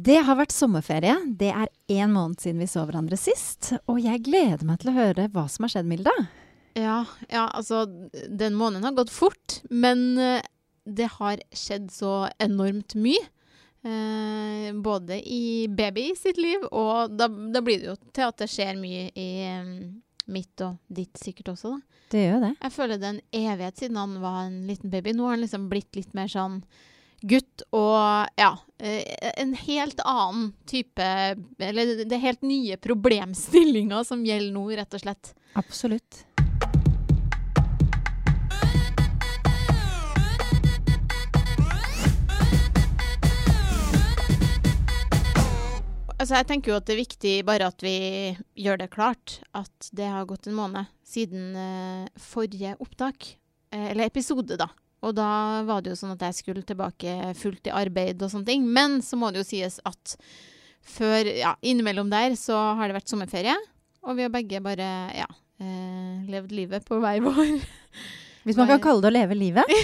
Det har vært sommerferie. Det er én måned siden vi så hverandre sist. Og jeg gleder meg til å høre hva som har skjedd, Milda. Ja, ja, altså Den måneden har gått fort, men eh, det har skjedd så enormt mye. Eh, både i baby sitt liv, og da, da, blir det jo til at det skjer mye i um, mitt og ditt sikkert også, da. Det gjør det. Jeg føler det er en evighet siden han var en liten baby. Nå har han liksom blitt litt mer sånn gutt og ja, eh, en helt annen type Eller det er helt nye problemstillinger som gjelder nå, rett og slett. Absolutt. Altså, jeg tenker jo at det er viktig bare at vi gjør det klart at det har gått en måned siden uh, forrige opptak. Uh, eller episode, da. Og da var det jo sånn at jeg skulle tilbake fullt i arbeid og sånne ting. Men så må det jo sies at før Ja, innimellom der så har det vært sommerferie. Og vi har begge bare, ja, eh, levd livet på hver vår Hvis man kan kalle det å leve livet.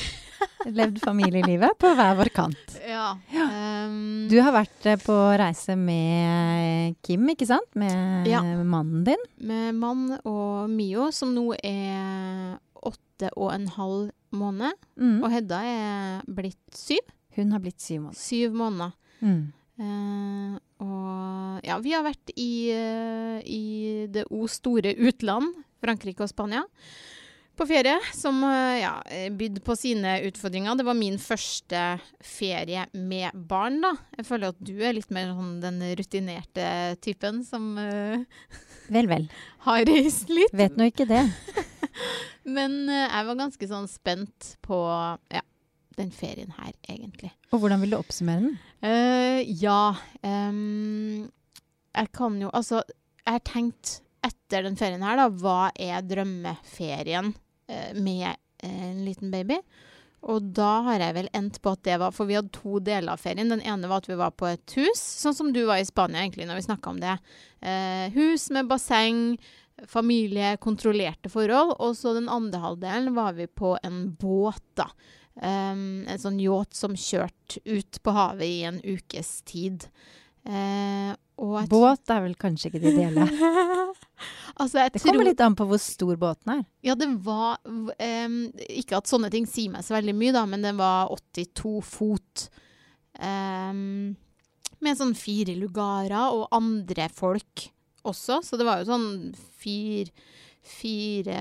Levd familielivet på hver vår kant. Ja. Um, du har vært på reise med Kim, ikke sant? Med ja. mannen din. Med mann og Mio, som nå er åtte og en halv måned. Mm. Og Hedda er blitt syv. Hun har blitt syv måneder. Syv måneder. Mm. Uh, og ja, vi har vært i, uh, i det o store utland, Frankrike og Spania på ferie, som eh, ja, bydde på sine utfordringer. Det var min første ferie med barn, da. Jeg føler at du er litt mer sånn den rutinerte typen som Vel, vel. Har reist litt. Vet nå ikke det. Men uh, jeg var ganske sånn spent på ja, den ferien her, egentlig. Og hvordan vil du oppsummere den? Uh, ja um, Jeg kan jo Altså, jeg har tenkt etter den ferien her, da, hva er drømmeferien uh, med eh, en liten baby. Og da har jeg vel endt på at det var For vi hadde to deler av ferien. Den ene var at vi var på et hus, sånn som du var i Spania egentlig når vi snakka om det. Eh, hus med basseng, familie, kontrollerte forhold. Og så den andre halvdelen var vi på en båt, da. Um, en sånn yacht som kjørte ut på havet i en ukes tid. Uh, Båt er vel kanskje ikke det ideelle? altså, det kommer tror... litt an på hvor stor båten er. Ja, det var um, Ikke at sånne ting sier meg så veldig mye, da, men den var 82 fot. Um, med sånn fire lugarer og andre folk også, så det var jo sånn fire Fire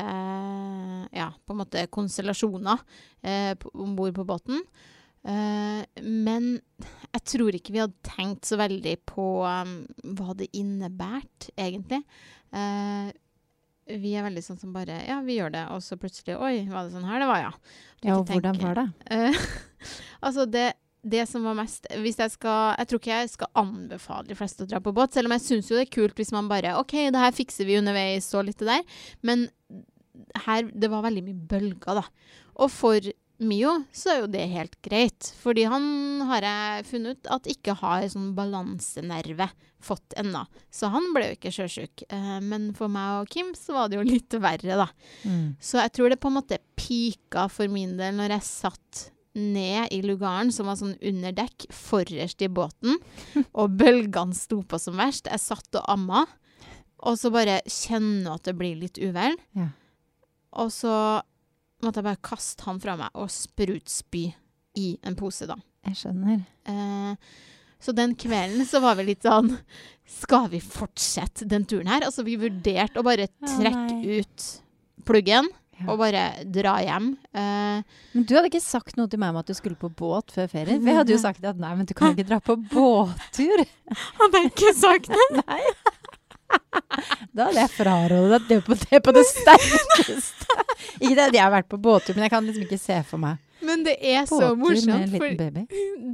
Ja, på en måte konstellasjoner eh, om bord på båten. Eh, men jeg tror ikke vi hadde tenkt så veldig på um, hva det innebært, egentlig. Eh, vi er veldig sånn som bare Ja, vi gjør det, og så plutselig Oi, var det sånn her det var, ja. Ja, og hvordan var det? Uh, altså, det, det som var mest Hvis jeg skal Jeg tror ikke jeg skal anbefale de fleste å dra på båt, selv om jeg syns jo det er kult hvis man bare OK, det her fikser vi underveis og litt det der. Men her Det var veldig mye bølger, da. Og for Mio, så er jo det helt greit. Fordi han har jeg funnet ut at ikke har sånn balansenerve fått ennå. Så han ble jo ikke sjøsjuk. Eh, men for meg og Kim så var det jo litt verre, da. Mm. Så jeg tror det på en måte pika for min del når jeg satt ned i lugaren, som var sånn under dekk, forrest i båten, og bølgene sto på som verst. Jeg satt og amma, og så bare kjenne at det blir litt uvær. Ja. Og så måtte jeg bare kaste han fra meg og sprutspy i en pose, da. Jeg skjønner. Eh, så den kvelden så var vi litt sånn Skal vi fortsette den turen her? Altså, vi vurderte å bare trekke ut pluggen. Ja. Og bare dra hjem. Uh, men du hadde ikke sagt noe til meg om at du skulle på båt før ferien? Vi hadde jo sagt at nei, men du kan ikke dra på båttur. Hadde jeg ikke sagt det? nei. Da hadde jeg frarådet det på det på det sterkeste. ikke det at jeg har vært på båttur, men jeg kan liksom ikke se for meg men det er båttur så morsomt, for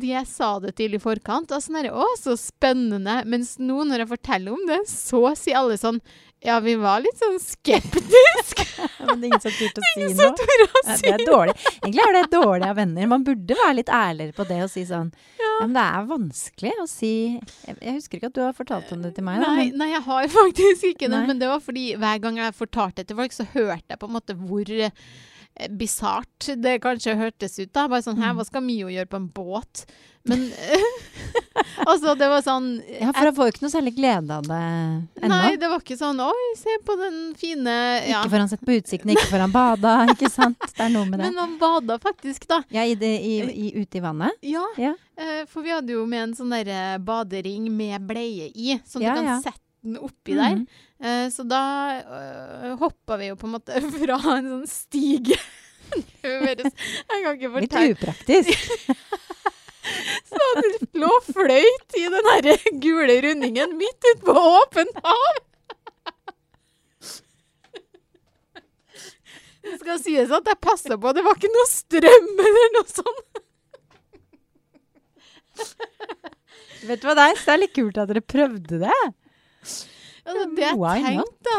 de jeg sa det til i forkant, var sånn herre Å, så spennende. Mens nå, når jeg forteller om det, så sier alle sånn ja, vi var litt sånn skeptiske. men det er ingen som turte å si noe. Ja, det er dårlig. Egentlig er det dårlig av venner. Man burde være litt ærligere på det og si sånn ja. men det er vanskelig å si jeg, jeg, husker ikke at du har fortalt om det til meg. Da, nei, nei, jeg har faktisk ikke det. Men det var fordi hver gang jeg fortalte det til folk, så hørte jeg på en måte hvor bisart det kanskje hørtes ut. da. Bare sånn Hæ, hva skal Mio gjøre på en båt? Men Altså, det var sånn Ja, for han får jo ikke noe særlig glede av det ennå. Nei, det var ikke sånn Oi, se på den fine ja. Ikke før han sett på utsikten, ikke før han bada, ikke sant? Det er noe med det. Men han bada faktisk, da. Ja, i det, i, i, ute i vannet? Ja. Ja. Eh, for vi hadde jo med en sånn derre badering med bleie i, som Ja, du kan sette den oppi der. Eh, så da uh, hoppa vi jo på en måte fra en sånn stige. Jeg kan ikke Litt upraktisk. Så det lå fløyt i den her gule rundingen midt ute på åpent hav. Det skal sies at jeg passa på, det var ikke noe strøm eller noe sånt. Vet du hva, det det er litt kult at dere prøvde det. Ja, det er det jeg tenkte,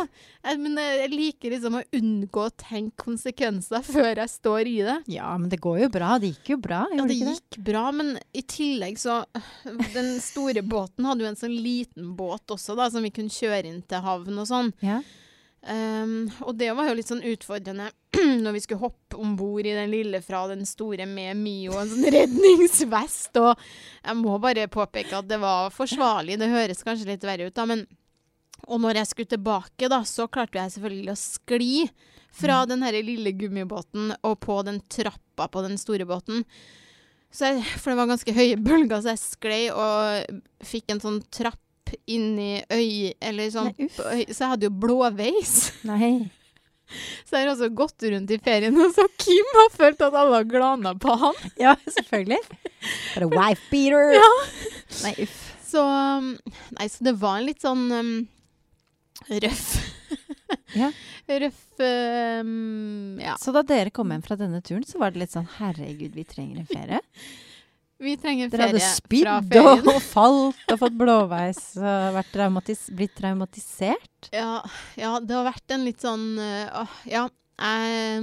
men jeg liker liksom å unngå å tenke konsekvenser før jeg står i det. Ja, men det går jo bra. Det gikk jo bra, Ja, det gikk bra, men i tillegg så Den store båten hadde jo en sånn liten båt også, da, som vi kunne kjøre inn til havn og sånn. Ja. Um, og det var jo litt sånn utfordrende når vi skulle hoppe om bord i den lille fra den store med Mio, en sånn redningsvest. Og jeg må bare påpeke at det var forsvarlig. Det høres kanskje litt verre ut, da, men Og når jeg skulle tilbake, da, så klarte jeg selvfølgelig å skli fra den her lille gummibåten og på den trappa på den store båten. Så jeg, for det var ganske høye bølger, så jeg sklei og fikk en sånn trapp inni øyet Eller sånn Nei, øy- Så jeg hadde jo blåveis. Nei. Så jeg har også gått rundt i ferien, og så Kim har følt at alle har glana på han. Ja, selvfølgelig. Bare wife beater. Ja. Nei, uff. Så um, Nei, så det var en litt sånn um, røff Ja. Røff um, Ja. Så da dere kom hjem fra denne turen, så var det litt sånn herregud, vi trenger en ferie. Vi trenger ferie fra ferien. Dere hadde spydd og falt og fått blåveis og traumatis blitt traumatisert. Ja, ja, det har vært en litt sånn øh, Ja. Jeg,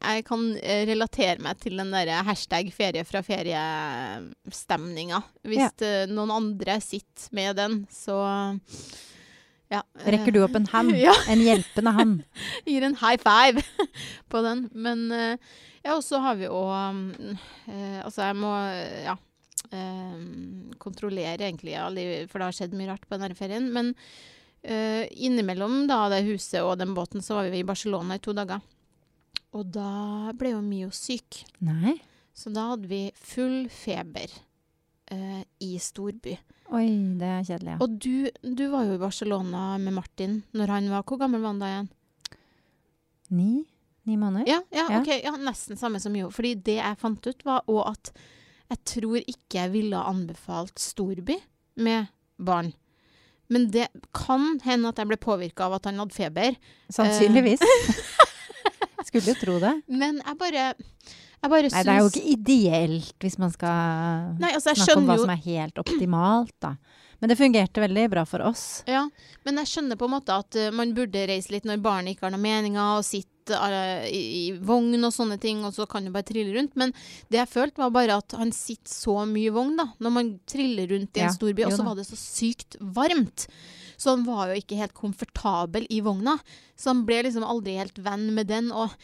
jeg kan eh, relatere meg til den derre hashtag ferie fra ferie-stemninga. Hvis Ja. eh, noen andre sitter med den, så ja. Rekker du opp en hand? Ja. En hjelpende hand? gir en high five på den. Men ja, og så har vi òg um, eh, Altså, jeg må ja eh, kontrollere egentlig, alle, for det har skjedd mye rart på denne ferien. Men eh, innimellom da det huset og den båten, så var vi i Barcelona i to dager. Og da ble jo Mio syk. Nei. Så da hadde vi full feber eh, i storby. Oi, det er kjedelig, ja. Og du, du var jo i Barcelona med Martin når han var Hvor gammel var han da igjen? Ni? Ni måneder? Ja, ja, Ja. Okay, Ja, nesten samme som Jo. Fordi det jeg fant ut, var òg at jeg tror ikke jeg ville anbefalt storby med barn. Men det kan hende at jeg ble påvirka av at han hadde feber. Sannsynligvis. Skulle jo tro det. Men jeg bare Jeg bare Nei, det er jo ikke ideelt hvis man skal Nei, altså, snakke om hva jo som er helt optimalt, da. Men det fungerte veldig bra for oss. Ja, men jeg skjønner på en måte at uh, man burde reise litt når barnet ikke har noen meninger, og sitte eh, i, vogn og sånne ting, og så kan du bare trille rundt. Men det jeg følte, var bare at han sitter så mye i vogn, da, når man triller rundt i en Ja, stor by, og så var det så sykt varmt. Så han var jo ikke helt komfortabel i vogna. Så han ble liksom aldri helt venn med den. og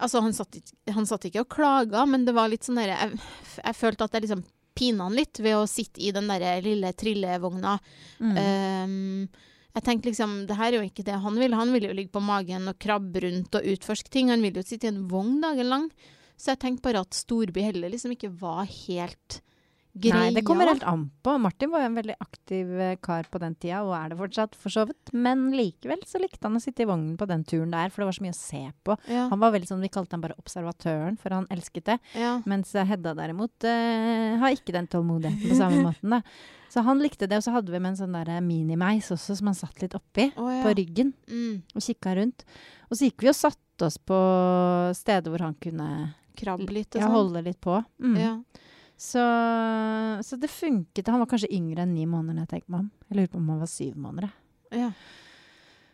Altså, han satt, han satt ikke og klaga, men det var litt sånn derre jeg, jeg følte at jeg liksom pina han litt ved å sitte i den der lille trillevogna. Mm. Ehm, jeg tenkte liksom, det her er jo ikke det han vil. Han vil jo ligge på magen og krabbe rundt og utforske ting. Han vil jo sitte i en vogn dagen lang. Så jeg tenkte bare at storby heller liksom ikke var helt greia. Nei, det kommer helt an på. Martin var jo en veldig aktiv eh, kar på den tida, og er det fortsatt, for så vidt. Men likevel så likte han å sitte i vognen på den turen der, for det var så mye å se på. Ja, Han var veldig sånn, Vi kalte han bare observatøren, for han elsket det. ja. Mens eh, Hedda derimot uh, har ikke den tålmodigheten på samme måten. da. Så han likte det, og så hadde vi med en sånn der minimeis også, som han satt litt oppi. oh, ja. På ryggen Mm. og kikka rundt. Og så gikk vi og satte oss på steder hvor han kunne Krabbe litt og ja, sånn. holde litt på. Mm. Ja. Så, så det funket. Han var kanskje yngre enn ni måneder. jeg tenker meg om. Jeg lurer på om han var syv måneder. ja.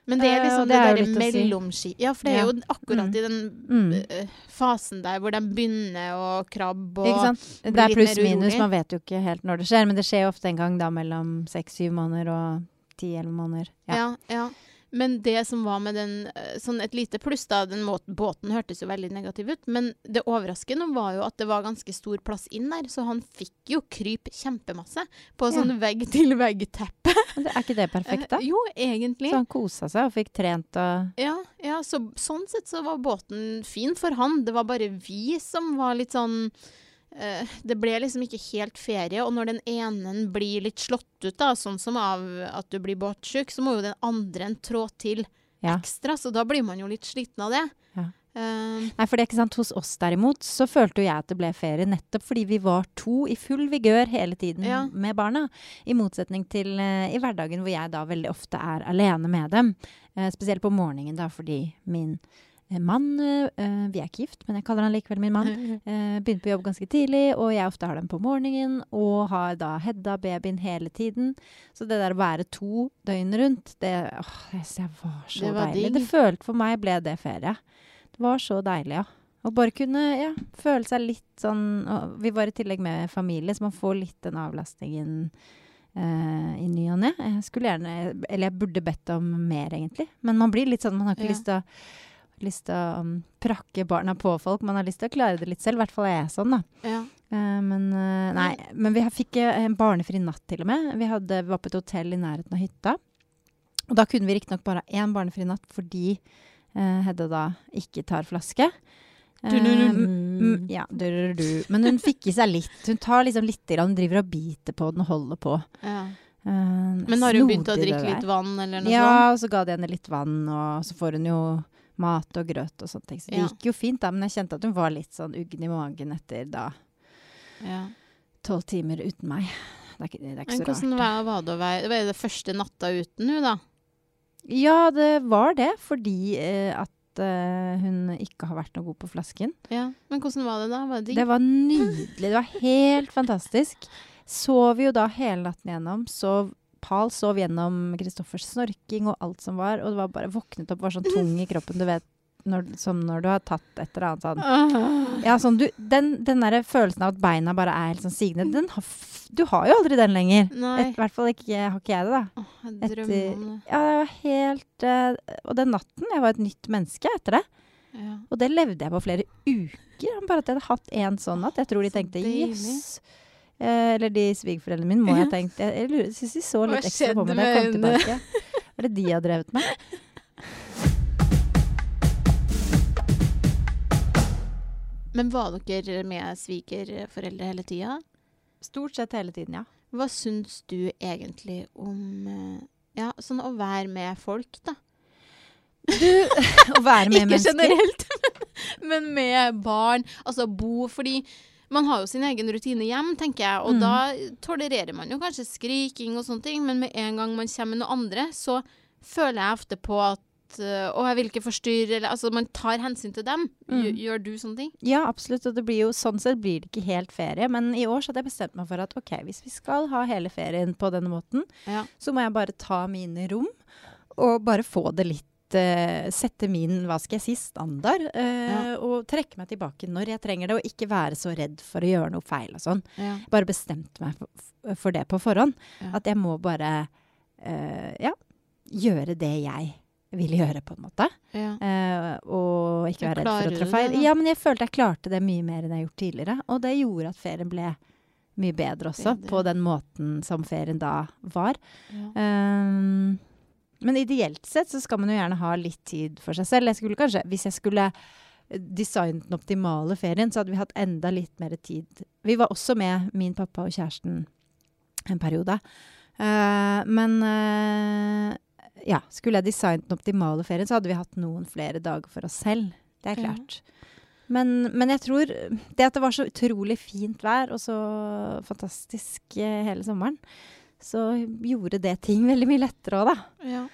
Men det er Eh, liksom det, det er der litt si. mellomski... Ja, for det er Ja. jo akkurat Mm. i den Mm. eh, fasen der hvor de begynner å krabbe og blir Det er pluss-minus. Man vet jo ikke helt når det skjer. Men det skjer jo ofte en gang da mellom seks-syv måneder og ti-elleve måneder. Ja. Ja, ja. Men det som var med den eh, Sånn et lite pluss, da. Den båten hørtes jo veldig negativ ut. Men det overraskende var jo at det var ganske stor plass inn der, så han fikk jo kryp kjempemasse på Ja. sånn vegg-til-vegg-teppe. Er ikke det perfekt, da? Eh, Jo, egentlig. Så han kosa seg og fikk trent og Ja, ja så, sånn sett så var båten fin for han. Det var bare vi som var litt sånn Det ble liksom ikke helt ferie. Og når den ene blir litt slått ut, da, sånn som av at du blir båtsjuk, så må jo den andre en trå til Ja. ekstra. Så da blir man jo litt sliten av det. Ja. Uh, Nei, for det er ikke sant, Hos oss derimot så følte jo jeg at det ble ferie nettopp fordi vi var to i full vigør hele tiden Ja. med barna. I motsetning til uh, i hverdagen hvor jeg da veldig ofte er alene med dem. Uh, spesielt på morgenen da fordi min eh, mann eh, eh, Vi er ikke gift, men jeg kaller han likevel min mann. Begynner begynte på jobb ganske tidlig, og jeg ofte har dem på morgenen. Og har da Hedda, babyen, hele tiden. Så det der å være to døgn rundt, det, åh, det var så Det var deilig. Ding. Det følte for meg ble det ferie. Det var så deilig, ja. Å bare kunne ja, føle seg litt sånn og Vi var i tillegg med familie, så man får litt den avlastningen eh, i ny og ne. Jeg skulle gjerne Eller jeg burde bedt om mer, egentlig. Men man blir litt sånn Man har ikke Ja. lyst til å lyst til å um, prakke barna på folk. Man har lyst til å klare det litt selv. I hvert fall er jeg sånn, da. ja. Uh, men uh, nei, men vi fikk eh, en barnefri natt til og med. Vi hadde, var på et hotell i nærheten av hytta. Og da kunne vi riktignok bare ha én barnefri natt fordi Hedda da ikke tar flaske. Ja, du, du, du. Men hun fikk i seg litt. Hun tar liksom litt, hun driver og biter på den og holder på. ja. Uh, Men har hun begynt å drikke litt vann, eller noe Ja, sånt? og så ga de henne litt vann, og så får hun jo mat og grøt og sånne ting. Så det Ja. gikk jo fint, da, men jeg kjente at hun var litt sånn uggen i magen etter da Ja. tolv timer uten meg. Det er ikke, det er ikke Men så rart. hvordan var, var det å være Det var det første natta uten hun, da. Ja, det var det, fordi eh, at eh, hun ikke har vært noe god på flasken. Ja. Men hvordan var det da? Var det? Det var nydelig. Det var helt fantastisk. Sov jo da hele natten gjennom. Sov Pal sov gjennom Kristoffers snorking og alt som var, og det var bare våknet opp, var sånn tung i kroppen, du vet, når, som når du har tatt et eller annet sånn. Ja, sånn du, Den, den der følelsen av at beina bare er helt sånn sigende, den har, du har jo aldri den lenger. I hvert fall ikke, har ikke jeg det, da. Åh, jeg etter- om det. Ja, det var helt uh, Og den natten Jeg var et nytt menneske etter det. Ja. Og det levde jeg på flere uker. Bare at jeg hadde hatt en sånn natt. Jeg tror de tenkte jøss. Eh, eller de svigerforeldrene mine må jeg ha tenkt. Jeg, jeg syns de så litt ekstra på meg da jeg kom tilbake. Hva er det de har drevet med? Men var dere med svigerforeldre hele tida? Stort sett hele tiden, ja. Hva syns du egentlig om eh, ja, sånn å være med folk, da? Å være med Ikke mennesker. generelt, men med barn. Altså bo fordi man har jo sin egen rutine hjem, tenker jeg, og Mm. da tolererer man jo kanskje skriking og sånne ting, men med en gang man kommer med noe andre, så føler jeg ofte på at eh, å, jeg vil ikke forstyrre, eller altså man tar hensyn til dem. Mm. Gjør du sånne ting? Ja, absolutt. Og det blir jo sånn sett blir det ikke helt ferie. Men i år så hadde jeg bestemt meg for at ok, hvis vi skal ha hele ferien på denne måten, Ja. så må jeg bare ta mine rom og bare få det litt eh, Sette min, hva skal jeg si, standard. eh, Ja. Og trekke meg tilbake når jeg trenger det, og ikke være så redd for å gjøre noe feil og sånn. Ja. Bare bestemte meg for, for det på forhånd. Ja. At jeg må bare eh, ja, gjøre det jeg vil gjøre, på en måte. Eh, og ikke være redd for å trå feil. Ja, men jeg følte jeg klarte det mye mer enn jeg har gjort tidligere. Og det gjorde at ferien ble mye bedre også, Bedre. på den måten som ferien da var. ja. Um, men ideelt sett så skal man jo gjerne ha litt tid for seg selv. Jeg skulle kanskje, Hvis jeg skulle eh, designet den optimale ferien, så hadde vi hatt enda litt mer tid. Vi var også med min pappa og kjæresten en periode. Uh, men uh, ja, skulle jeg designet den optimale ferien, så hadde vi hatt noen flere dager for oss selv. Det er Ja. klart. Men, men jeg tror det at det var så utrolig fint vær og så fantastisk uh, hele sommeren, så gjorde det ting veldig mye lettere òg, da. ja.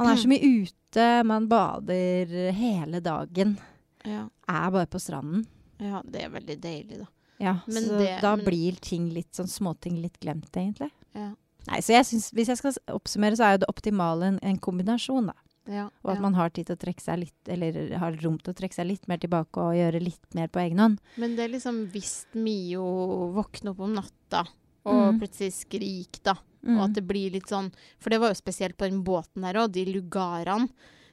Man er så mye ute, man bader hele dagen. ja. Er bare på stranden. Ja, det er veldig deilig, da. Ja, Men så det- da men- blir ting litt sånn småting litt glemt, egentlig. Ja. Nei, så jeg synes, Hvis jeg skal oppsummere, så er jo det optimale en, en kombinasjon, da. Ja. Og at ja. man har tid til å trekke seg litt, eller har rom til å trekke seg litt mer tilbake og gjøre litt mer på egen hånd. Men det er liksom hvis Mio våkner opp om natta og Mm. plutselig skriker, da. Mm. Og at det blir litt sånn For det var jo spesielt på den båten der òg, de lugarene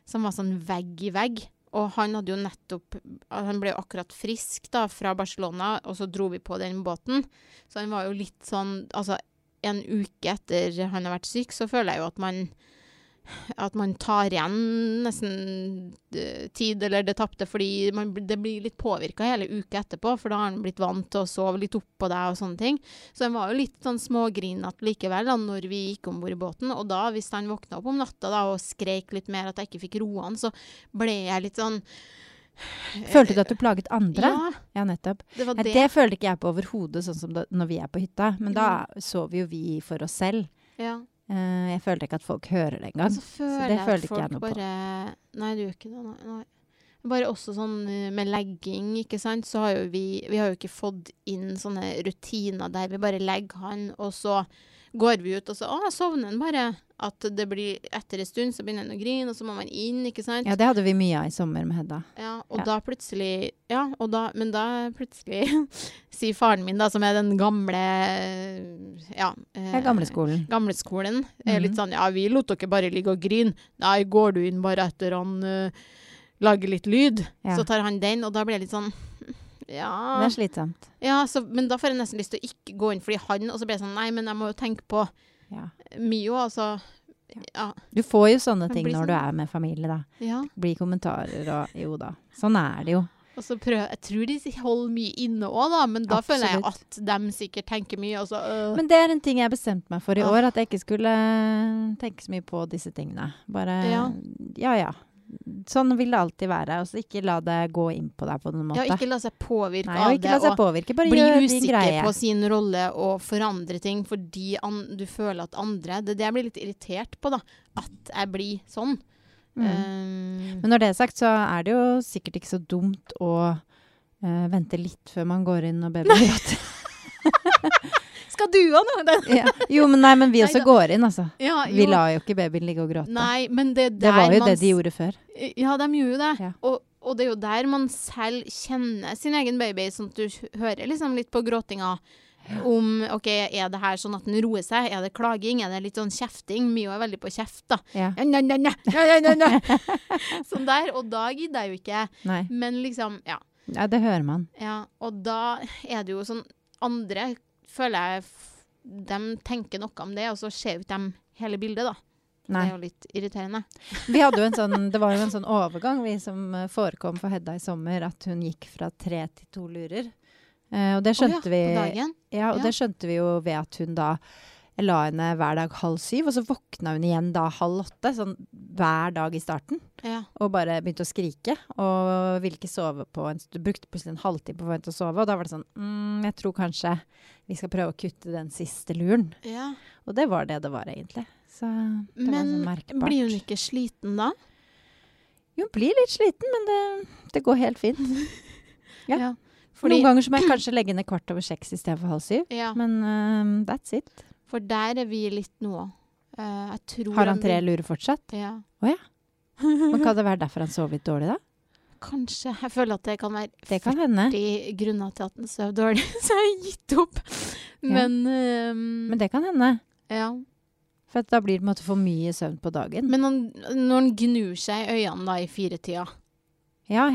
som var sånn vegg i vegg. Og han hadde jo nettopp Han ble jo akkurat frisk da fra Barcelona, og så dro vi på den båten. Så han var jo litt sånn Altså, en uke etter han har vært syk, så føler jeg jo at man at man tar igjen nesten eh, tid eller det tapte, fordi man, det blir litt påvirka hele uka etterpå, for da har han blitt vant til å sove litt oppå deg og sånne ting. Så han var jo litt sånn smågrinete likevel da når vi gikk om bord i båten. Og da, hvis han våkna opp om natta da og skreik litt mer at jeg ikke fikk roa han, så ble jeg litt sånn Følte du at du plaget andre? Ja, Ja, nettopp. det det. det følte ikke jeg på overhodet, sånn som da, når vi er på hytta. Men da sover jo vi for oss selv. Ja. Eh, jeg føler ikke at folk hører det engang. Så føler det jeg følte ikke jeg noe på. bare Nei, du gjør ikke det. Nei. nei. Bare også sånn eh, med legging, ikke sant, så har jo vi Vi har jo ikke fått inn sånne rutiner der vi bare legger han, og så går vi ut, og så Å, sovner han bare. At det blir Etter en stund så begynner han å grine, og så må man inn, ikke sant. Ja, det hadde vi mye av i sommer med Hedda. Ja, og Ja. da plutselig Ja, da, men da plutselig sier faren min, da, som er den gamle Ja. Eh, er gamleskolen. Gamleskolen er litt Mhm. sånn Ja, vi lot dere bare ligge og grine. Nei, går du inn bare etter han uh, lager litt lyd, Ja. så tar han den, og da blir jeg litt sånn Ja. Det er slitsomt. ja så, men da får jeg nesten lyst til å ikke gå inn fordi han Og så blir jeg sånn Nei, men jeg må jo tenke på Ja. Mio, altså. Ja. Du får jo sånne ting når når du sånn. er med familie, da. ja. Blir kommentarer og Jo da. Sånn er det jo. Og så prøv, Jeg tror de holder mye inne òg, da, men da føler jeg at de sikkert tenker mye, så øh. Men det er en ting jeg bestemte meg for i år, at jeg ikke skulle tenke så mye på disse tingene. Bare Ja. Ja ja. Sånn vil det alltid være. Altså, ikke la det gå inn på deg på noen måte. Ja, ikke la seg påvirke Nei, av ikke det. la seg påvirke. Bare bli gjør usikker greie. på sin rolle og forandre ting fordi du føler at andre Det er det jeg blir litt irritert på, da. At jeg blir sånn. Mm. Um, Men når det er sagt, så er det jo sikkert ikke så dumt å uh, vente litt før man går inn og babyen gråter. skal du òg nå? Ja. Jo, men nei, men vi også går inn, altså. Ja, Vi lar jo ikke babyen ligge og gråte. Nei, men det det var jo det de gjorde før. Ja, de gjorde jo det. Ja. Og, og det er jo der man selv kjenner sin egen baby, sånn at du hører liksom litt på gråtinga. Om OK, er det her sånn at den roer seg? Er det klaging? Er det litt sånn kjefting? Mio er veldig på kjeft, da. Ja. sånn der. Og da gidder jeg jo ikke. Nei. Men liksom, ja. Ja, det hører man. ja. Og da er det jo sånn Andre føler jeg De tenker noe om det, og så ser jo ikke de hele bildet, da. Nei. Det er jo litt irriterende. Vi hadde jo en sånn, det var jo en sånn overgang vi som eh, forekom for Hedda i sommer, at hun gikk fra tre til to lurer. Eh, og det skjønte oh, ja, vi På dagen. Ja, og Ja. det skjønte vi jo ved at hun da jeg la henne hver dag halv syv, og så våkna hun igjen da halv åtte, sånn hver dag i starten. Ja. Og bare begynte å skrike, og ville ikke sove på en stund. Brukte plutselig en halvtime på å vente å sove, og da var det sånn mm, Jeg tror kanskje vi skal prøve å kutte den siste luren. ja. Og det var det det var, egentlig. Så det var Men sånn merkbart. blir hun ikke sliten da? Jo, blir litt sliten, men det, det går helt fint. Ja. ja. Fordi, Noen ganger så må jeg kanskje legge ned kvart over seks istedenfor halv syv. ja, Men uh, that's it. For der er vi litt nå. Uh, Har han tre lurer fortsatt? Ja. Men kan det være derfor han sov litt dårlig, da? Kanskje. Jeg føler at det kan være Det kan hende. 40 grunner til at han sov dårlig, så jeg har gitt opp. Men, ehm, Men det kan hende. ja. For da blir det på en måte for mye søvn på dagen. Men han, når han gnur seg i øynene da i firetida, ja,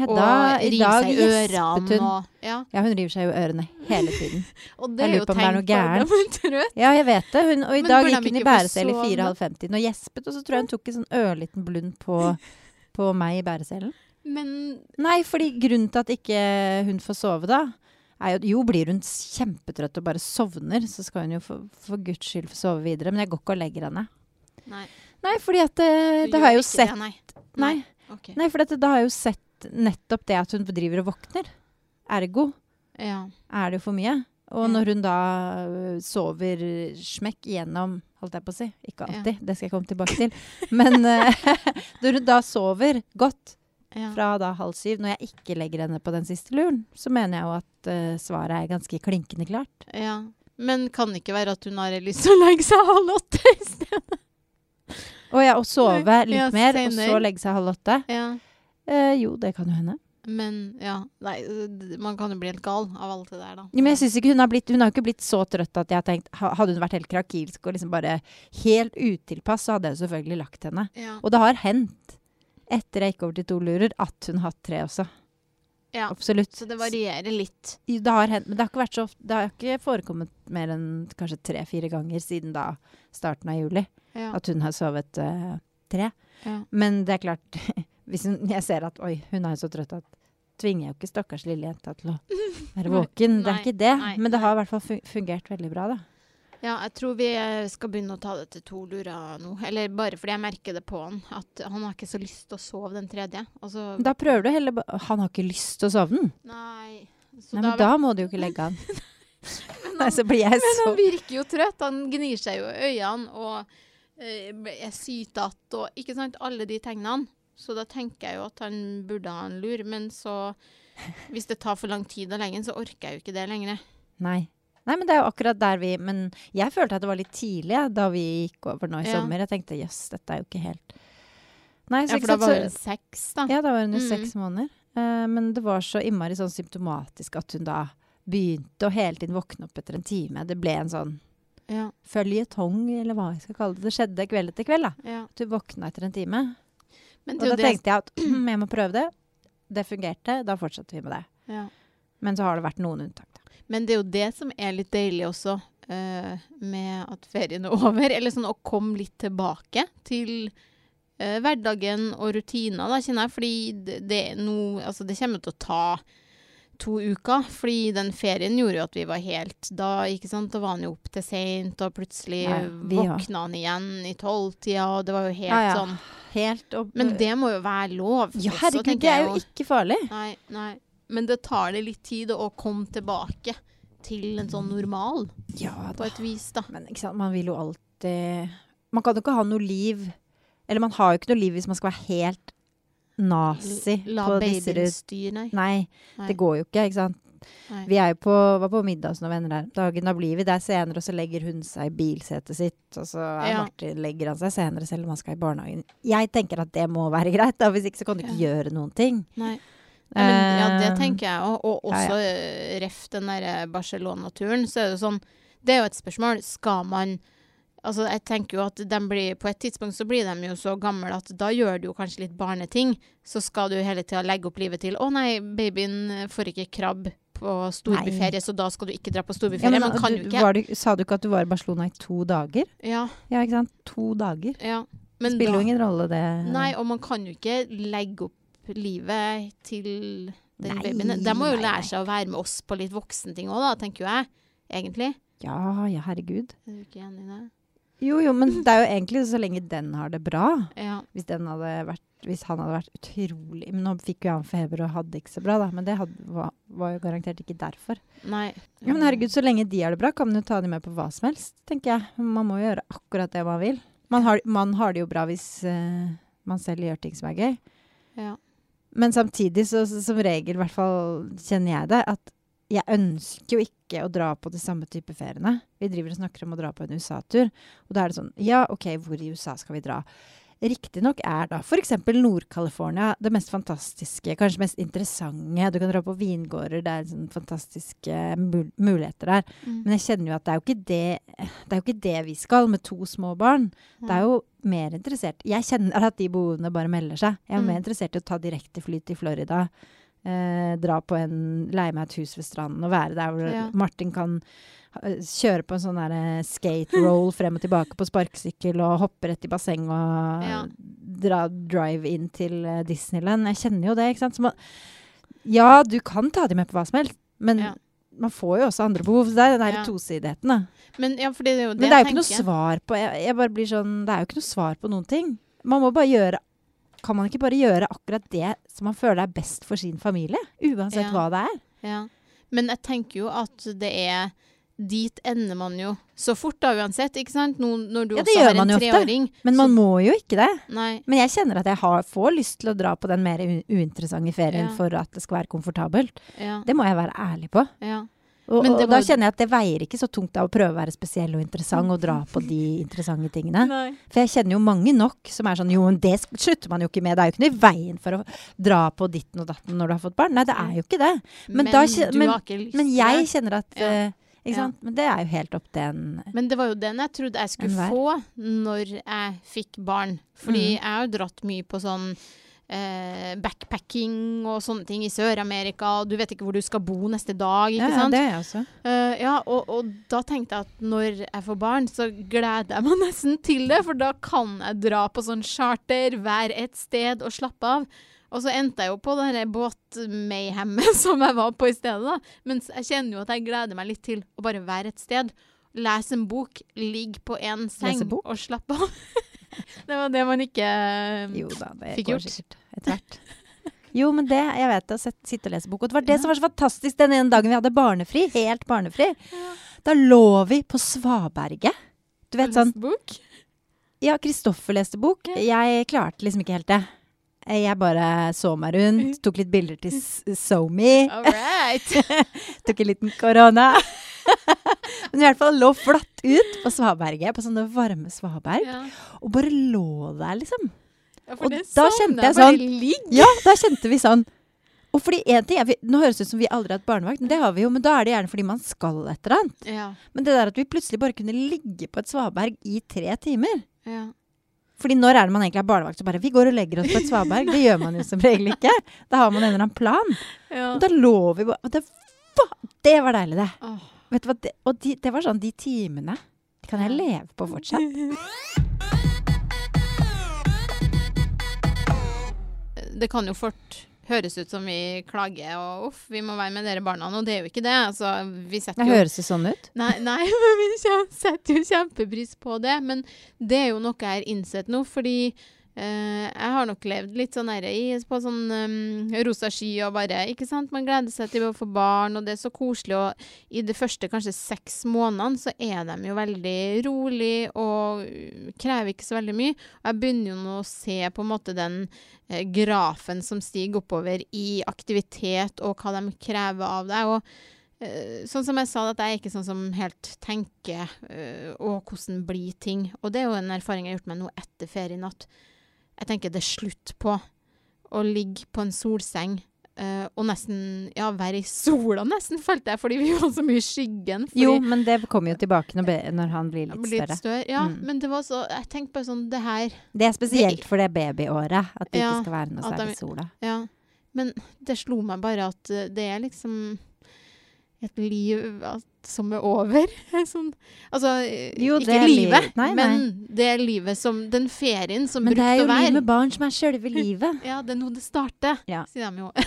i river seg i ørene og Ja. Ja, hun river seg i ørene hele tiden. Og det er jo tegn på at hun er trøtt. Ja, jeg vet det. Hun, og i Men dag gikk hun i bæresel i sove? fire-halv 50 og gjespet, og så tror jeg hun tok en sånn ørliten blund på, på meg i bæreselen. Men Nei, fordi grunnen til at ikke hun får sove da, er jo Jo, blir hun kjempetrøtt og bare sovner, så skal hun jo for, for guds skyld få sove videre. Men jeg går ikke og legger henne. Nei. Nei, fordi at det, det har jeg jo sett Det, nei. Nei, nei for at det, da har jeg jo sett nettopp det at hun driver og våkner. Ergo Ja. er det jo for mye. Og når hun da sover smekk gjennom holdt jeg på å si, ikke Ja. alltid, det skal jeg komme tilbake til, men når hun da sover godt ja. fra da halv syv, når jeg ikke legger henne på den siste luren, så mener jeg jo at uh, svaret er ganske klinkende klart. ja. Men kan det ikke være at hun har lyst til å legge seg halv åtte i stedet? Å ja, å sove litt Ja, mer, og så legge seg halv åtte. Ja. Eh, jo, det kan jo hende. Men ja, nei, man kan jo bli helt gal av alt det der, da. Ja, men jeg synes ikke Hun har blitt Hun har ikke blitt så trøtt at jeg har tenkt Hadde hun vært helt krakilsk og liksom bare helt utilpass, så hadde jeg selvfølgelig lagt henne. ja. Og det har hendt, etter jeg gikk over til to lurer, at hun har hatt tre også. ja. Absolutt. Så det varierer litt. Det har hendt, men det har ikke vært så ofte Det har ikke forekommet mer enn kanskje tre-fire ganger siden da starten av juli Ja. at hun har sovet uh, tre. ja. Men det er klart, hvis jeg ser at oi, hun er jo så trøtt at tvinger jeg jo ikke stakkars lille jenta til å være våken. det er ikke det. nei, men det har i hvert fall fungert veldig bra, da. Ja, jeg tror vi eh, skal begynne å ta det til to lurer nå. Eller bare fordi jeg merker det på han. At han har ikke så lyst til å sove den tredje. Altså, Da prøver du heller bare Han har ikke lyst til å sove den. Nei. Så Nei, men da må du jo ikke legge han. Nei, så blir jeg Men han virker jo trøtt. Han gnir seg jo i øynene og øh, er sytete og ikke sant, alle de tegnene. Så da tenker jeg jo at han burde ha en lur. Men så, hvis det tar for lang tid og lenge, så orker jeg jo ikke det lenger. Nei. Nei, men det er jo akkurat der vi Men jeg følte at det var litt tidlig ja, da vi gikk over nå i Ja. sommer. Jeg tenkte jøss, dette er jo ikke helt Nei, så Ja, for da var hun seks, da. Ja, da var hun jo Mm. seks måneder. Uh, men det var så innmari sånn symptomatisk at hun da begynte å hele tiden våkne opp etter en time. Det ble en sånn Ja, føljetong, eller hva jeg skal kalle det. Det skjedde kveld etter kveld, da. ja. At hun våkna etter en time. Men Og da tenkte jeg at jeg må prøve det. Det fungerte, da fortsetter vi med det. ja. Men så har det vært noen unntak, da. Men det er jo det som er litt deilig også, uh, med at ferien er over. Eller sånn å komme litt tilbake til uh, hverdagen og rutiner, da, kjenner jeg. Fordi det, det, no, altså, det kommer til å ta to uker. Fordi den ferien gjorde jo at vi var helt Da ikke sant, da var han jo opp til seint, og plutselig Nei, våkna han igjen i tolvtida, og det var jo helt Ja, ja. sånn Helt opp Men det må jo være lov. Ja, herregud, også, det er jo ikke farlig. Nei, nei. Men det tar det litt tid å komme tilbake til en sånn normal, Ja på et vis, da. Men ikke sant, man vil jo alltid Man kan jo ikke ha noe liv Eller man har jo ikke noe liv hvis man skal være helt nazi La på disse babyen styre. Nei, Nei. det går jo ikke, ikke sant. Nei. Vi er på, var på middag hos noen venner der dagen. Da blir vi der senere, og så legger hun seg i bilsetet sitt. Og så Ja. Martin legger han seg senere, selv om han skal i barnehagen. Jeg tenker at det må være greit, da. Hvis ikke så kan du ikke gjøre noen ting. Nei. Ja, men, ja, det Eh, tenker jeg òg. Og ja, også eh, ref den der Barcelona-turen, så er det sånn Det er jo et spørsmål. Skal man Altså, jeg tenker jo at blir, På et tidspunkt så blir de jo så gamle at da gjør du jo kanskje litt barneting. Så skal du hele tida legge opp livet til 'Å nei, babyen får ikke krabb på storbyferie, så da skal du ikke dra på Ja, storbyferie'. men, man kan du, var du, sa du ikke at du var i Barcelona i to dager? Ja, Ja, ikke sant? To dager. ja. Men spiller da- jo ingen rolle, det. Nei, og man kan jo ikke legge opp livet til den Nei, babyen. De må jo nei, nei. lære seg å være med oss på litt voksenting òg, da, tenker jeg. Egentlig. Ja, ja, herregud. Er du ikke enig i det? Jo, jo, men det er jo egentlig så lenge den har det bra. Ja. Hvis, vært, hvis han hadde vært utrolig Men nå fikk jo han feber og hadde ikke så bra, da. Men det hadde, var, var jo garantert ikke derfor. Nei. Ja, men herregud, så lenge de har det bra, kan man jo ta dem med på hva som helst, tenker jeg. Man må jo gjøre akkurat det man vil. Man har, man har det jo bra hvis uh, man selv gjør ting som er gøy. Ja. Men samtidig, så, så, som regel, i hvert fall kjenner jeg det, at jeg ønsker jo ikke å dra på de samme type feriene. Vi driver og snakker om å dra på en USA-tur, og da er det sånn Ja, OK, hvor i USA skal vi dra? Riktignok er da f.eks. Nord-California det mest fantastiske, kanskje mest interessante. Du kan dra på vingårder, det er sånn fantastiske mul muligheter der. Mm. Men jeg kjenner jo at det er jo ikke det, det, er jo ikke det vi skal med to små barn. Det er jo mer interessert Jeg kjenner at de behovene bare melder seg. Jeg er Mm. mer interessert i å ta direktefly til Florida. Eh, dra på en Leie meg et hus ved stranden og være der hvor Ja. Martin kan eh, kjøre på en sånn der eh, skate roll frem og tilbake på sparkesykkel og hoppe rett i basseng og Ja. dra drive inn til eh, Disneyland. Jeg kjenner jo det, ikke sant. Så man, ja, du kan ta dem med på hva som helst, men Ja. man får jo også andre behov. Det er den der Ja. tosidigheten, da. Men ja, fordi det jo det, Men det er jo ikke noe svar på jeg, jeg bare blir sånn, Det er jo ikke noe svar på noen ting. Man må bare gjøre Kan man ikke bare gjøre akkurat det som man føler er best for sin familie? Uansett Ja. hva det er. Ja. Men jeg tenker jo at det er Dit ender man jo så fort, da, uansett. ikke sant? Nå, når du Ja, det også har man en jo ofte. treåring. Men så- man må jo ikke det. Nei. Men jeg kjenner at jeg har, får lyst til å dra på den mer uinteressante ferien Ja. for at det skal være komfortabelt. Ja. Det må jeg være ærlig på. ja. Og, Men og da kjenner jeg at det veier ikke så tungt av å prøve å være spesiell og interessant og dra på de interessante tingene. Nei. For jeg kjenner jo mange nok som er sånn Jo, det slutter man jo ikke med. Det er jo ikke noe i veien for å dra på ditten og datten når du har fått barn. Nei, det er jo ikke det. Men Men, da men- Men jeg kjenner at Ja. eh, Ja. Men det er jo helt opp til en Men det var jo den jeg trodde jeg skulle få når jeg fikk barn. Fordi mm. jeg har jo dratt mye på sånn eh, backpacking og sånne ting i Sør-Amerika. og Du vet ikke hvor du skal bo neste dag, ikke ja, ja, det er jeg også. Uh, ja, og, og da tenkte jeg at når jeg får barn, så gleder jeg meg nesten til det. For da kan jeg dra på sånn charter, være et sted og slappe av. Og så endte jeg jo på det båtmayhemmet som jeg var på i stedet, da. Mens jeg kjenner jo at jeg gleder meg litt til å bare være et sted. Lese en bok, ligge på en seng og slappe av. det var det man ikke Jo da, det Fikk gjort. sikkert etter hvert. Jo, men det Jeg vet det. å Sitte og lese bok. Og det var det som var så fantastisk den ene dagen vi hadde barnefri. Helt barnefri. Da lå vi på Svaberget. Du vet sånn bok. Ja, Kristoffer leste bok. Jeg klarte liksom ikke helt det. Jeg bare så meg rundt, tok litt bilder til SoMe. All right. Tok en liten korona. Men i hvert fall lå flatt ut på Svaberget, på sånne varme svaberg. ja. Og bare lå der, liksom. Ja, Og da sånn, kjente jeg sånn- Ja, da kjente vi sånn. Og fordi en ting er, vi, Nå høres det ut som vi aldri har hatt barnevakt, men det har vi jo. Men da er det gjerne fordi man skal et eller annet. Ja, Men det der at vi plutselig bare kunne ligge på et svaberg i tre timer ja. Fordi når er det man egentlig har barnevakt? Så bare Vi går og legger oss på et svaberg. Det gjør man jo som regel ikke. Da har man en eller annen plan. ja. Og da lå vi bare og det, det var deilig, det. Oh. Vet du hva? Det, og de, det var sånn de timene. De kan jeg leve på fortsatt. det kan jo fort høres ut som vi klager og uff, vi må være med dere barna, og det er jo ikke det. Altså, Det høres jo sånn ut. Nei, nei, men vi setter jo kjempepris på det. Men det er jo noe jeg har innsett nå, fordi eh, jeg har nok levd litt sånn her på sånn um, rosa sky og bare Ikke sant? Man gleder seg til å få barn, og det er så koselig. Og i de første kanskje seks månedene så er de jo veldig rolig og uh, krever ikke så veldig mye. Og jeg begynner jo nå å se på en måte den uh, grafen som stiger oppover i aktivitet og hva de krever av deg. og Eh, sånn som jeg sa, at jeg er ikke sånn som helt tenker eh, og hvordan blir ting. Og det er jo en erfaring jeg har gjort meg nå etter ferien, at jeg tenker det er slutt på å ligge på en solseng Uh, og nesten ja, være i sola, nesten, følte jeg, fordi vi var så mye i skyggen. Jo, men det kommer jo tilbake når, når han blir litt blir større. større. Ja, Mm. men det var så Jeg tenkte bare sånn, det her Det er spesielt for det babyåret. At det Ja, ikke skal være noe særlig i sola. Ja. Men det slo meg bare at eh, det er liksom et liv som er over. Sånn, altså, Jo, ikke li- livet, Nei, nei. men det er livet som Den ferien som Men det er jo livet liv med barn som er sjølve livet. Ja, det er nå det starter, Ja. sier de jo.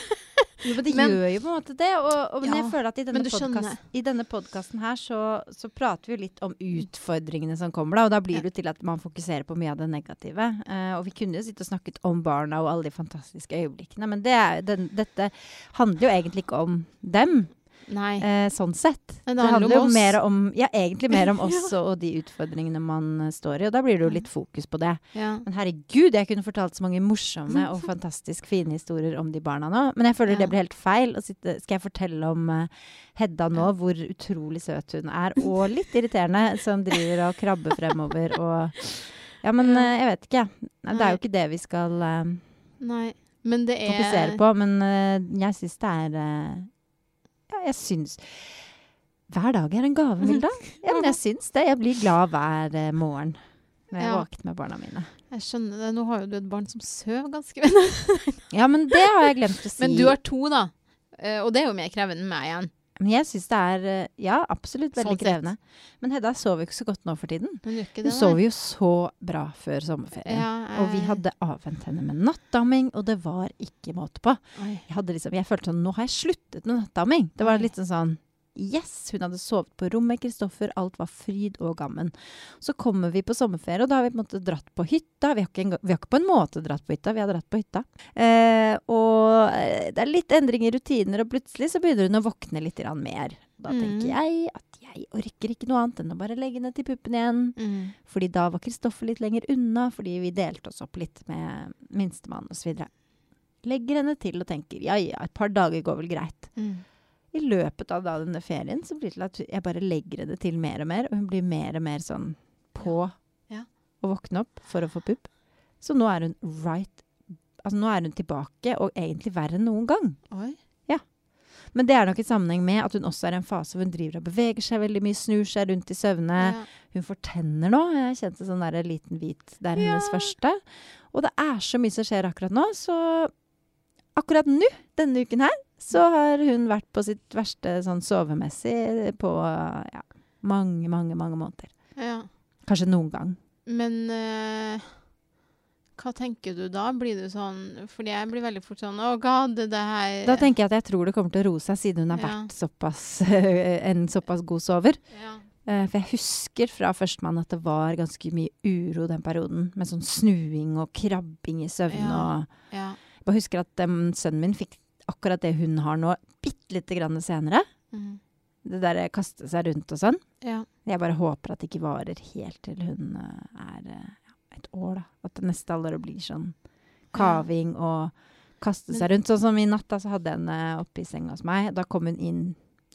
Jo, men det Men- gjør jo på en måte det. Og, og men Ja, jeg føler at i denne, podcast, i denne podkasten her så, så prater vi litt om utfordringene som kommer, da. Og da blir det jo til at man fokuserer på mye av det negative. Uh, og vi kunne jo sitte og snakket om barna og alle de fantastiske øyeblikkene, men det er, den, dette handler jo egentlig ikke om dem, Nei. Eh, sånn sett. Men Det handler jo mer om Ja, egentlig mer om oss Ja. og, de utfordringene man eh, står i, og da blir det jo litt fokus på det. Ja. Men herregud, jeg kunne fortalt så mange morsomme og fantastisk fine historier om de barna nå. Men jeg føler det blir helt feil. Sitte, skal jeg fortelle om uh, Hedda nå, hvor utrolig søt hun er, og litt irriterende, som driver og krabber fremover og Ja, men eh, jeg vet ikke. jeg. Det er jo ikke det vi skal uh, Nei. Men det er fokusere på, men uh, jeg syns det er eh, Ja, jeg syns Hver dag er en gave, Milda. Ja, men jeg syns det. Jeg blir glad hver eh, morgen når jeg Ja. våkner med barna mine. Jeg skjønner det. Nå har jo du et barn som sover ganske mye. Ja, men det har jeg glemt å si. Men du har to, da. Eh, og det er jo mer krevende enn meg igjen. Men jeg syns det er eh, ja, absolutt veldig Sånn krevende. Men Hedda sover jo ikke så godt nå for tiden. Hun, Hun sover jo så bra før sommerferien. Ja, Og vi hadde avvent henne med nattdamming, og det var ikke måte på. Jeg, liksom, jeg følte sånn Nå har jeg sluttet med nattdamming. Det var litt sånn sånn Yes! Hun hadde sovet på rom med Kristoffer. Alt var fryd og gammen. Så kommer vi på sommerferie, og da har vi på en måte dratt på hytta. Vi har ikke, en, vi har ikke på en måte dratt på hytta, vi har dratt på hytta. Eh, og eh, det er litt endring i rutiner, og plutselig så begynner hun å våkne litt mer. Da Mm. tenker jeg at jeg orker ikke noe annet enn å bare legge ned til puppen igjen. Mm. Fordi da var Kristoffer litt lenger unna, fordi vi delte oss opp litt med minstemann osv. Legger henne til og tenker ja ja, et par dager går vel greit. Mm. I løpet av da denne ferien så blir det til at jeg bare legger det til mer og mer, og hun blir mer og mer sånn på Ja. å våkne opp for å få pupp. Så nå er hun right Altså nå er hun tilbake, og egentlig verre enn noen gang. Oi. Men det er nok i sammenheng med at hun også er i en fase hvor hun driver og beveger seg veldig mye, snur seg rundt i søvne. Ja. Hun får tenner nå. Jeg kjente sånn der liten hvit. Det er hennes første. Og det er så mye som skjer akkurat nå, så akkurat nå, denne uken her, så har hun vært på sitt verste sånn sovemessig på ja, mange, mange, mange måneder. ja. Kanskje noen gang. Men eh, hva tenker du da? Blir du sånn Fordi jeg blir veldig fort sånn Å, god, det her Da tenker jeg at jeg tror det kommer til å roe seg, siden hun har Ja. vært såpass, en såpass god sover. ja. Eh, For jeg husker fra førstemann at det var ganske mye uro den perioden. Med sånn snuing og krabbing i søvn Ja. og ja. Jeg bare husker at um, sønnen min fikk akkurat det hun har nå, bitte lite grann senere. Mm. Det derre kaste seg rundt og sånn. ja. Jeg bare håper at det ikke varer helt til hun eh, er eh, ja, et år, da. At det neste alder blir sånn kaving og kaste seg rundt. Sånn som i natt, da, så hadde jeg henne oppe i senga hos meg. Da kom hun inn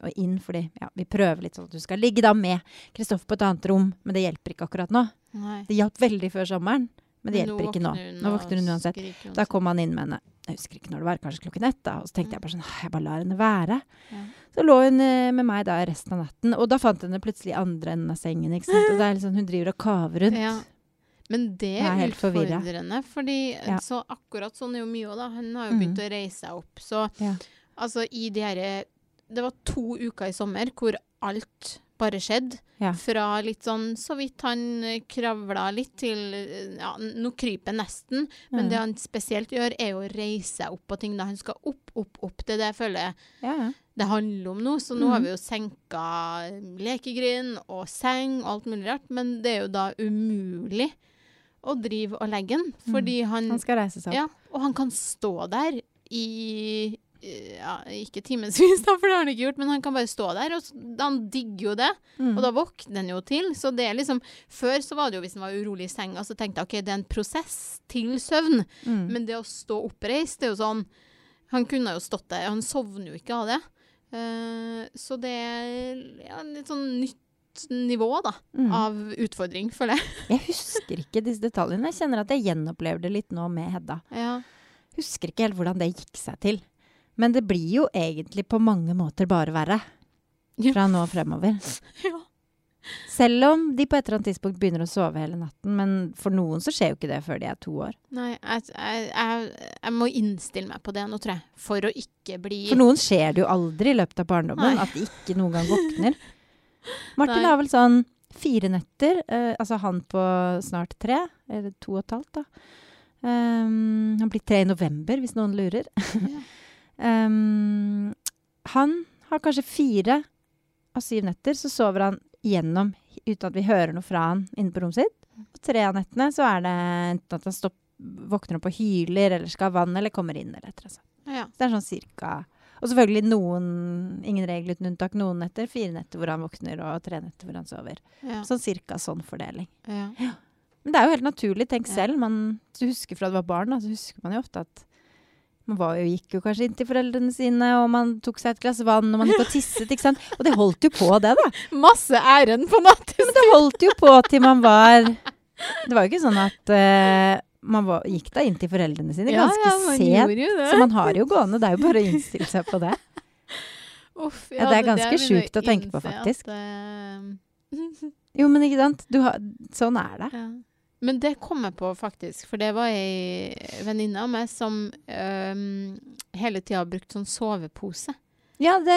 og inn fordi ja, vi prøver litt sånn at du skal ligge da med Kristoffer på et annet rom, men det hjelper ikke akkurat nå. Nei. Det hjalp veldig før sommeren, men det hjelper ikke nå. Nå våkner hun uansett. Da kom han inn med henne. Jeg husker ikke når det var, kanskje klokken ett. da, Og så tenkte jeg bare sånn, jeg bare lar henne være. Ja. Så lå hun eh, med meg da resten av natten, og da fant hun henne plutselig i andre enden av sengen. ikke sant? Og det er liksom, Hun driver og kaver rundt. Ja. Men det er helt utfordrende, fordi Ja. så akkurat sånn er jo mye òg, da. Hun har jo begynt begynt å reise seg opp. Så altså, i de herre Det var to uker i sommer hvor alt bare skjedde. Ja. Fra litt sånn så vidt han eh, kravla litt, til eh, Ja, nå kryper nesten. Men Mm. det han spesielt gjør, er å reise seg opp på ting. da Han skal opp, opp, opp. Det er det jeg føler Ja, det handler om nå. Så nå har Mhm. vi jo senka lekegrind og seng og alt mulig rart, men det er jo da umulig å drive og legge den, fordi han, Han skal reise seg opp. Ja, og han kan stå der i ja, ikke timevis, for det har han ikke gjort, men han kan bare stå der, og han digger jo det. Mm. Og da våkner han jo til. Så det er liksom Før så var det jo hvis han var urolig i senga, så tenkte jeg OK, det er en prosess til søvn. Mm. Men det å stå oppreist, det er jo sånn Han kunne jo stått der, han sovner jo ikke av det. Uh, så det er ja, litt sånn nytt nivå, da, Mm. av utfordring, føler jeg. Jeg husker ikke disse detaljene. Jeg kjenner at jeg gjenopplever det litt nå med Hedda. Ja. Husker ikke helt hvordan det gikk seg til. Men det blir jo egentlig på mange måter bare verre fra nå og fremover. ja. Selv om de på et eller annet tidspunkt begynner å sove hele natten. Men for noen så skjer jo ikke det før de er to år. Nei, jeg, jeg, jeg, må innstille meg på det nå, tror jeg. For å ikke bli For noen skjer det jo aldri i løpet av barndommen Nei. at de ikke noen gang våkner. Martin Nei. har vel sånn fire netter. eh, altså han på snart tre, eller to og et halvt, da. Um, han blir tre i november, hvis noen lurer. Ja. Um, han har kanskje fire av syv netter, så sover han gjennom uten at vi hører noe fra han inne på rommet sitt. Og tre av nettene så er det enten at han stopp, våkner opp og hyler, eller skal ha vann, eller kommer inn, eller et eller annet. Ja. Så det er sånn cirka Og selvfølgelig noen, ingen regel uten unntak, noen netter, fire netter hvor han våkner, og tre netter hvor han sover. Ja. Sånn cirka sånn fordeling. ja. Men det er jo helt naturlig. Tenk selv. Man, hvis du husker fra du var barn, da, så husker man jo ofte at man var jo, gikk jo kanskje inn til foreldrene sine, og man tok seg et glass vann, og man gikk og tisset, ikke sant. Og det holdt jo på, det, da. Masse æren på natt! Men det holdt jo på til man var Det var jo ikke sånn at uh, man var, gikk da inn til foreldrene sine ganske man sent. gjorde jo det. Så man har jo gående. Det er jo bare å innstille seg på det. Uff, Ja, det er ganske sjukt å tenke på, faktisk. At, uh... Jo, men ikke sant. Du har, sånn er det. ja. Men det kom jeg på, faktisk. For det var ei venninne av meg som øh, hele tida brukt sånn sovepose. Ja, det,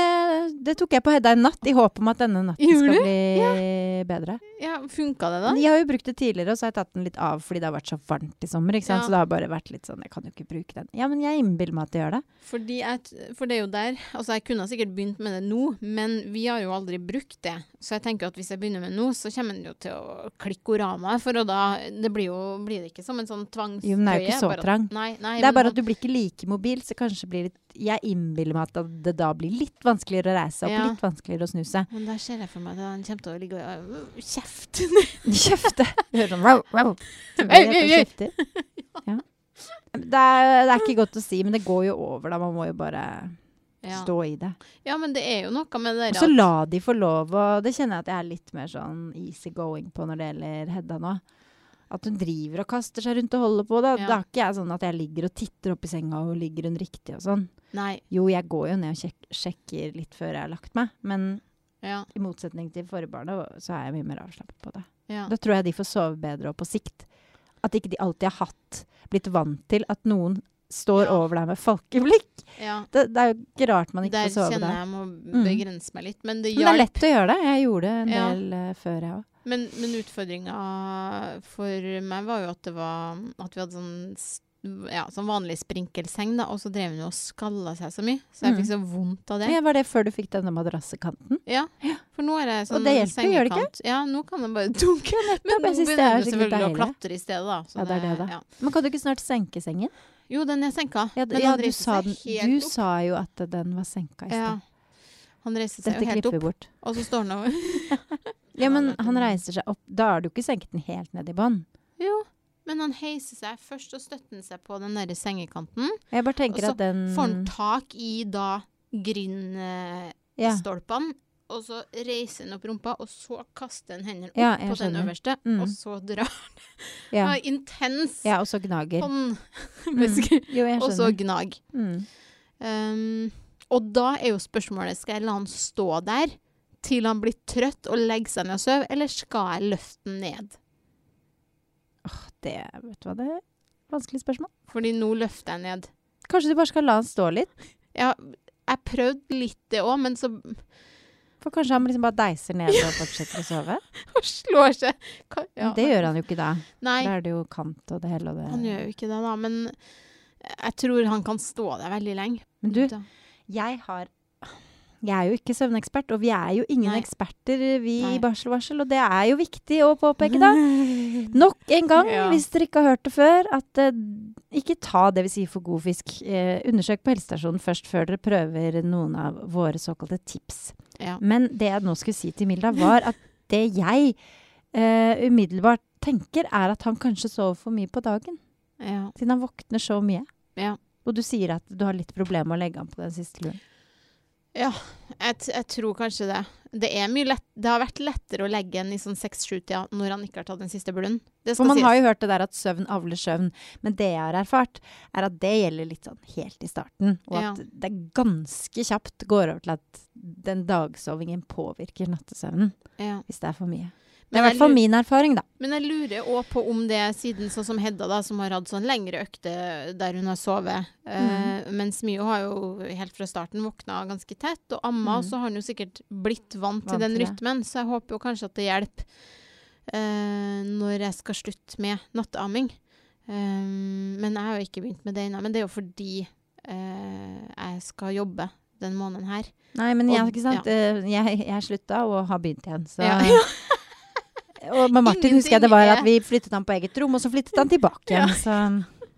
det tok jeg på Hedda en natt, i håp om at denne natten skal bli bli bedre. Ja, Funka det, da? Jeg har jo brukt det tidligere, og så har jeg tatt den litt av fordi det har vært så varmt i sommer. ikke sant? Ja. Så det har bare vært litt sånn Jeg kan jo ikke bruke den. Ja, men jeg innbiller meg at det gjør det. Fordi jeg, for det er jo der Altså, jeg kunne sikkert begynt med det nå, men vi har jo aldri brukt det. Så jeg tenker at hvis jeg begynner med nå, så kommer den jo til å klikke orama. For å da Det blir jo blir det ikke som en sånn tvangstrøye. Jo, men den er jo ikke så at- trang. Nei, nei, Det er men bare at du blir ikke like mobil, så kanskje blir litt Jeg innbiller meg at det da blir litt vanskeligere å reise opp, Ja. litt vanskeligere å snu seg. Men da ser jeg for meg at han kommer til å ligge og øh, kjefte. Kjefte! Du hører sånn wow, wow. Ei. Ja. Det, er, det er ikke godt å si, men det går jo over, da. Man må jo bare Ja. Stå i det. ja, men det er jo noe med det der Og så la de få lov, og det kjenner jeg at jeg er litt mer sånn easy going på når det gjelder Hedda nå. At hun driver og kaster seg rundt og holder på. Da, Ja. da er ikke jeg sånn at jeg ligger og titter opp i senga og ligger hun riktig og sånn. Nei. Jo, jeg går jo ned og sjek sjekker litt før jeg har lagt meg, men Ja. i motsetning til forrige barna, så er jeg mye mer avslappet på det. ja. Da tror jeg de får sove bedre og på sikt. At ikke de alltid har hatt, blitt vant til at noen står Ja. over deg med folkeblikk. ja. Det, det er jo ikke rart man ikke Der får sove kjenner der. jeg må Mm. begrense meg litt. Men det Men det er lett å gjøre det. Jeg gjorde det en Ja. del uh, før, jeg òg. Men, men utfordringa for meg var jo at det var At vi hadde sånn ja, sånn vanlig sprinkelseng, da, og så drev hun og skalla seg så mye. Så jeg Mm. fikk så vondt av det. Ja, var det før du fikk denne madrassekanten? Ja, for nå er det sånn Og det hjelper, gjør det ikke? Ja, nå kan den bare dunke. Men nå det er begynner du selvfølgelig å klatre i stedet, da. Så Ja, det er det, da. Ja. Men kan du ikke snart senke sengen? Jo, den er senka. Ja, d- men ja du, sa den, du sa jo at den var senka i sted. Ja. Han reiser seg Dette jo helt opp, bort. og så står han over. Ja, men han reiser seg opp. Da har du ikke senket den helt ned i bånn. Jo, men han heiser seg. Først og støtter seg på den derre sengekanten. Jeg bare tenker Og så Får han tak i da grindstolpene, ja. og så reiser han opp rumpa, og så kaster han hendene opp Ja, på på den øverste, Mm. og så drar Ja. han. Intens ja, og så gnager. hånd. Mm. Jo, Og så gnag. Mm. Um, og da er jo spørsmålet skal jeg la han stå der til han blir trøtt og legger seg ned og sover, eller skal jeg løfte han ned? Det, vet du hva, det er vanskelig spørsmål. Fordi nå løfter jeg ned. Kanskje du bare skal la han stå litt? Ja, jeg prøvde litt det òg, men så For kanskje han liksom bare deiser ned og fortsetter å sove? og slår seg Ka- ja, det gjør han jo ikke da. Nei, Da er det jo kant og det hele og det. han gjør jo ikke det, da. Men jeg tror han kan stå der veldig lenge. Men du, jeg har Jeg er jo ikke søvnekspert, og vi er jo ingen Nei. eksperter, vi Nei. i barselvarsel, og det er jo viktig å påpeke, da. Nok en gang, Ja. hvis dere ikke har hørt det før, at eh, ikke ta det vi sier for god fisk. Eh, undersøk på helsestasjonen først før dere prøver noen av våre såkalte tips. Ja. Men det jeg nå skulle si til Milda, var at det jeg eh, umiddelbart tenker, er at han kanskje sover for mye på dagen. ja. Siden han våkner så mye. Ja. Og du sier at du har litt problemer med å legge an på den siste luren. Ja, jeg, jeg tror kanskje det. Det, er lett, det har vært lettere å legge en i sånn seks-sju-tida når han ikke har tatt den siste blund. Det For man sies. har jo hørt det der at søvn avler søvn, men det jeg har erfart, er at det gjelder litt sånn helt i starten. Og Ja. at det ganske kjapt går over til at den dagsovingen påvirker nattesøvnen. ja. Hvis det er for mye. Det er i hvert fall min erfaring, da. men jeg lurer òg på om det, siden sånn som Hedda, da, som har hatt sånn lengre økter der hun har sovet, eh, mens Mio har jo helt fra starten våkna ganske tett, og amma, mm. så har han jo sikkert blitt vant, til den til rytmen, så jeg håper jo kanskje at det hjelper eh, når jeg skal slutte med natteamming. Eh, men jeg har jo ikke begynt med det ennå. Men det er jo fordi eh, jeg skal jobbe den måneden her. Nei, men jeg, Og- ikke sant? Ja. jeg, jeg slutta og har begynt igjen, så Ja. Og med Martin Ingenting husker jeg det var at vi flyttet han på eget rom, og så flyttet han tilbake igjen. Så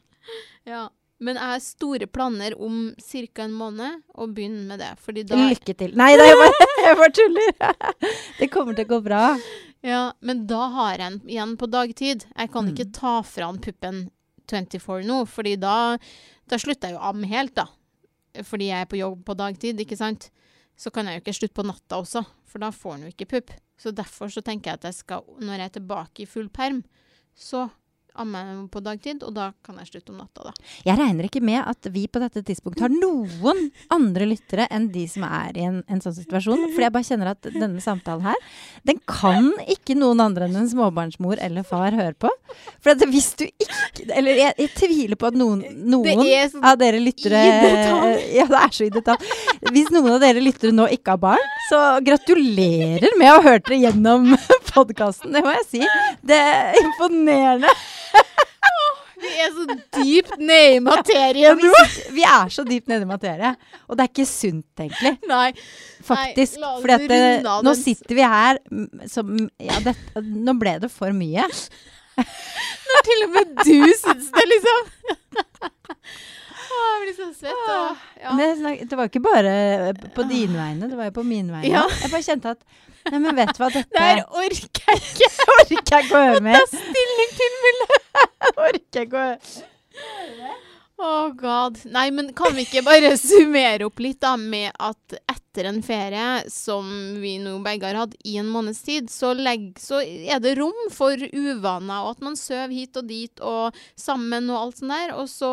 Ja. Men jeg har store planer om ca. en måned å begynne med det. Fordi da lykke til. Nei, da, jeg bare, jeg bare tuller! Det kommer til å gå bra. Ja, men da har jeg den igjen på dagtid. Jeg kan Mm. ikke ta fra han puppen 24 nå, fordi da, da slutter jeg jo å amme helt, da. Fordi jeg er på jobb på dagtid, ikke sant. Så kan jeg jo ikke slutte på natta også, for da får han jo ikke pupp. Så derfor så tenker jeg at jeg skal, når jeg er tilbake i full perm, så ammer jeg på dagtid, og da kan jeg slutte om natta, da. Jeg regner ikke med at vi på dette tidspunktet har noen andre lyttere enn de som er i en, en sånn situasjon. For jeg bare kjenner at denne samtalen her, den kan ikke noen andre enn en småbarnsmor eller far høre på. For at hvis du ikke Eller jeg, jeg tviler på at noen, noen av dere lyttere. Ja, det er så i detalj. Hvis noen av dere lyttere nå ikke har barn, så gratulerer med å ha hørt dere gjennom podkasten. Det må jeg si. Det er imponerende. Vi er så dypt nede i materien nå! vi er så dypt nede i materien. Og det er ikke sunt, egentlig. Nei. Faktisk. Nei, at det, nå sitter vi her som Ja, det, nå ble det for mye. Når til og med du syns det, liksom. Å, jeg blir så svett. Og, ja. Men det var ikke bare på dine vegne, det var jo på mine vegne. Ja. Jeg bare kjente at Nei, men vet du hva, dette Det her orker jeg ikke. orker jeg ikke å høre mer. Stilling til Mulle. Orker ikke å. Oh god. Nei, men kan vi ikke bare summere opp litt da med at etter en ferie som vi nå begge har hatt i en måneds tid, så, legg, så er det rom for uvaner, og at man sover hit og dit og sammen og alt sånt der. Og så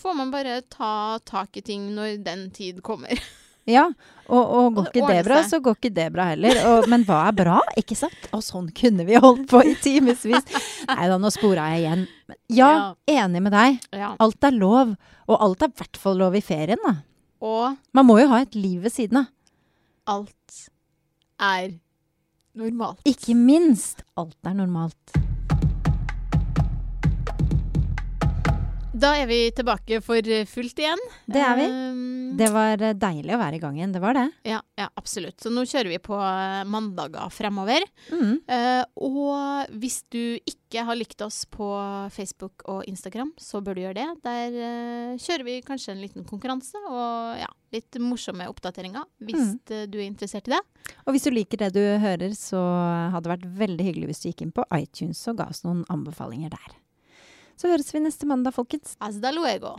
får man bare ta tak i ting når den tid kommer. Ja, og, og går Og ikke det bra, så går ikke det bra heller. Og, men hva er bra, ikke sant? Og sånn kunne vi holdt på i timevis. Nei da, nå spora jeg igjen. Ja, Ja, enig med deg. Ja. Alt er lov. Og alt er i hvert fall lov i ferien, da. Og Man må jo ha et liv ved siden av. alt er normalt. Ikke minst. Alt er normalt. Da er vi tilbake for fullt igjen. Det er vi. Um, Det var eh, deilig å være i gang igjen. Det var det. ja, ja, absolutt. Så nå kjører vi på eh, mandager fremover. Mm. Uh, og hvis du ikke har likt oss på Facebook og Instagram, så bør du gjøre det. Der uh, kjører vi kanskje en liten konkurranse og ja, litt morsomme oppdateringer, hvis Mm. du er interessert i det. Og hvis du liker det du hører, så hadde det vært veldig hyggelig hvis du gikk inn på iTunes og ga oss noen anbefalinger der. Så høres vi neste mandag, folkens. Altså, Hasta luego.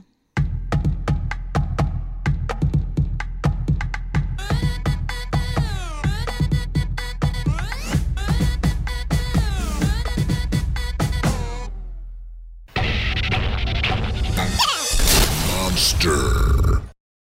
Monster.